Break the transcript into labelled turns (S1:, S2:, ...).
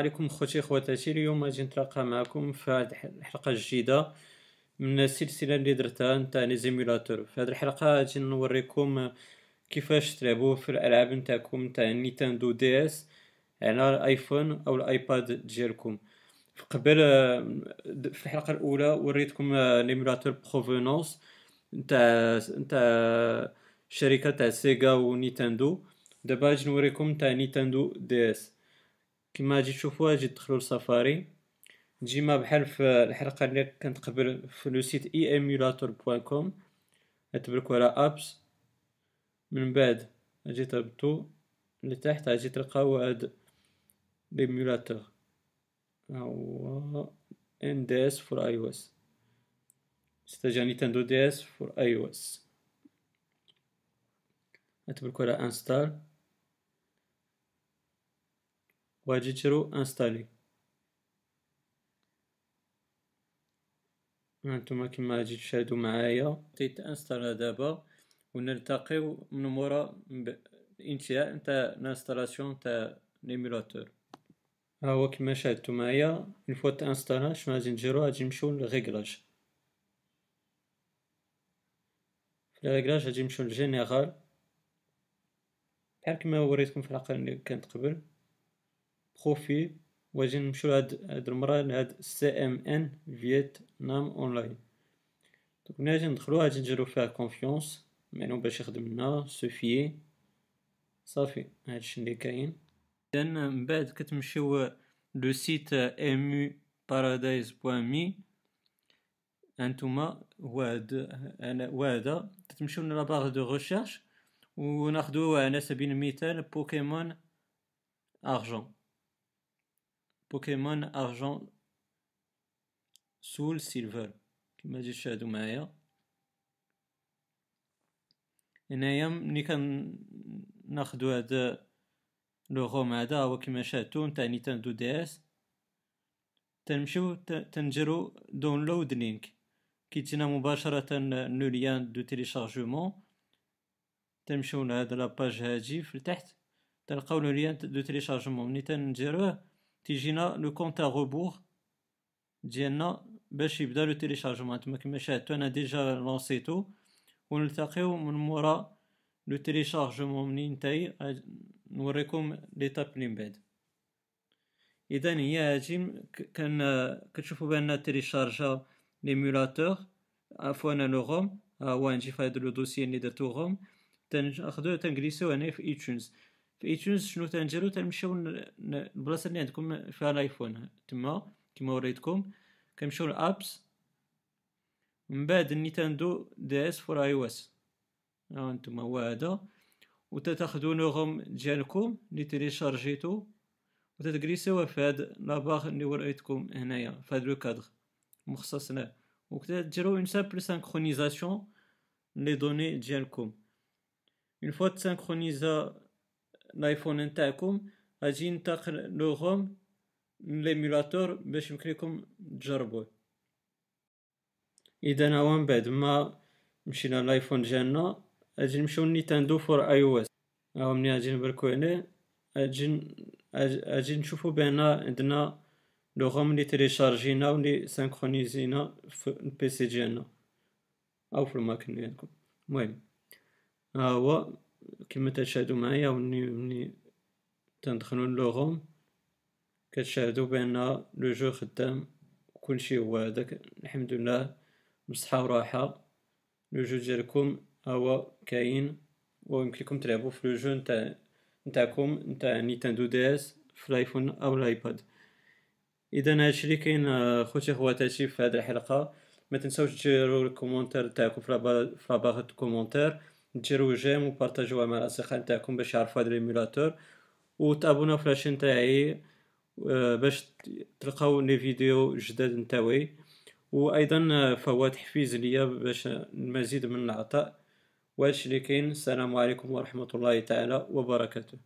S1: عليكم خوتي خواتاتي اليوم غادي نتلاقى معكم في هذه الحلقة الجديدة من السلسلة اللي درتها نتاع les émulateurs في هذه الحلقة غادي نوريكم كيفاش تلعبوا في الألعاب نتاعكم نتاع Nintendo DS على الآيفون أو الآيباد ديالكم. قبل في الحلقة الأولى وريتكم l'émulateur Provenance نتاع نتاع شركة تاع Sega و Nintendo دابا غادي نوريكم تاع Nintendo DS كما غادي تشوفوا غادي تدخلوا لسفاري. ديما بحال في الحلقة اللي كانت قبل في le site iEmulators point com تبركوا على apps من بعد غادي تهبطوا لتحت غادي تلقاو هاد l'émulateur هو ان دي اس فور اي أو اس ستاجا نينتندو دي اس فور اي أو اس تبركوا على install وغادي ديرو installer. هانتوما كيما غادي تشاهدو معايا. تيتانستالا دابا ونلتقيو من مورا الانتهاء نتاع ال installation تاع l'émulateur ها هو كيما شاهدتو معايا une fois تانستالا شنو غادي نديرو غادي نمشيو لل réglage. في ال réglage غادي نمشيو لل général. بحال كيما وريتكم في الحلقة اللي كانت قبل. profil وغادي نمشيو لهاد هاد المرة لهاد CMN Vietnam Online donc ملي غادي ندخلو غادي نديرو فيها confiance معنو باش يخدم لنا سوفيي صافي هادشي اللي كاين اذا من بعد كتمشيو le site point me هانتوما هو هاد هو هذا تمشيو la barre de recherche وناخدو على سبيل المثال Pokémon argent Pokémon argent SoulSilver كما تجي تشاهدو معايا هنايا ملي كان ناخدو هذا le ROM هذا هو كما شاهدتو نتاع Nintendo DS تنمشيو تنديرو download link كيجينا مباشرة le lien de téléchargement تنمشيو لهاد la page هادي في التحت تلقاو le lien de téléchargement ملي تنديروه تيجينا le compte à rebours ديالنا باش يبدا le téléchargement تما كما شاهدتو أنا déjà لونسيتو ونلتقيو من مورا le téléchargement منين نتاي نوريكم l'étape اللي من بعد اذا هي هادي كان كتشوفوا بان تيليشارجا l'émulateur عفوا le ROM ها هو نجي هذا le dossier اللي درتو ROM تناخدو تنجليسيو هنا في iTunes في iTunes شنو تنديرو تنمشيو البلاصه اللي عندكم فيها الآيفون. تما كما وريتكم كنمشيو l'apps من بعد Nintendo DS for iOS. ها انتما هو هذا. وتتاخدو نوغم ديالكم اللي تيليشارجيتو. وتتجليسوه في هاد la barre اللي وريتكم هنايا في هاد le cadre. مخصص له وكتديرو un simple synchronisation les données ديالكم. une fois تسانكرونيزا الايفون نتاعكم غادي ينتقل le ROM l'émulateur باش يمكن لكم تجربوه اذا هو من بعد ما مشينا لايفون ديالنا غادي نمشيو Nintendo for iOS ها ملي غادي نبركو هنا غادي غادي نشوفو بان عندنا le ROM لي تيليشارجينا و لي سانكرونيزينا في ال PC ديالنا أو في ال Mac ديالكم المهم ها هو كما تشاهدوا معايا وني مني تندخلو le ROM كتشاهدوا بأن le jeu خدام كلشي هو هذاك. الحمد لله بصحة وراحة. le jeu ديالكم هو كاين ويمكن لكم تلعبوا في le jeu نتاع نتاعكم نتاع Nintendo DS في الآيفون أو الآيباد. إذا هادشي اللي كاين خوتي خواتاتي في هذه الحلقة ما تنساوش ديروا ال commentaire تاعكم في la barre commentaire. ديروا j'aime وبارطاجوها مع الاصدقاء نتاعكم باش يعرفوا هذا ال émulateur وتابوناو في لاشين تاعي باش تلقاو لي فيديو جداد نتاوي وأيضا فهو تحفيز ليا باش المزيد من العطاء وهادشي اللي كاين السلام عليكم ورحمه الله تعالى وبركاته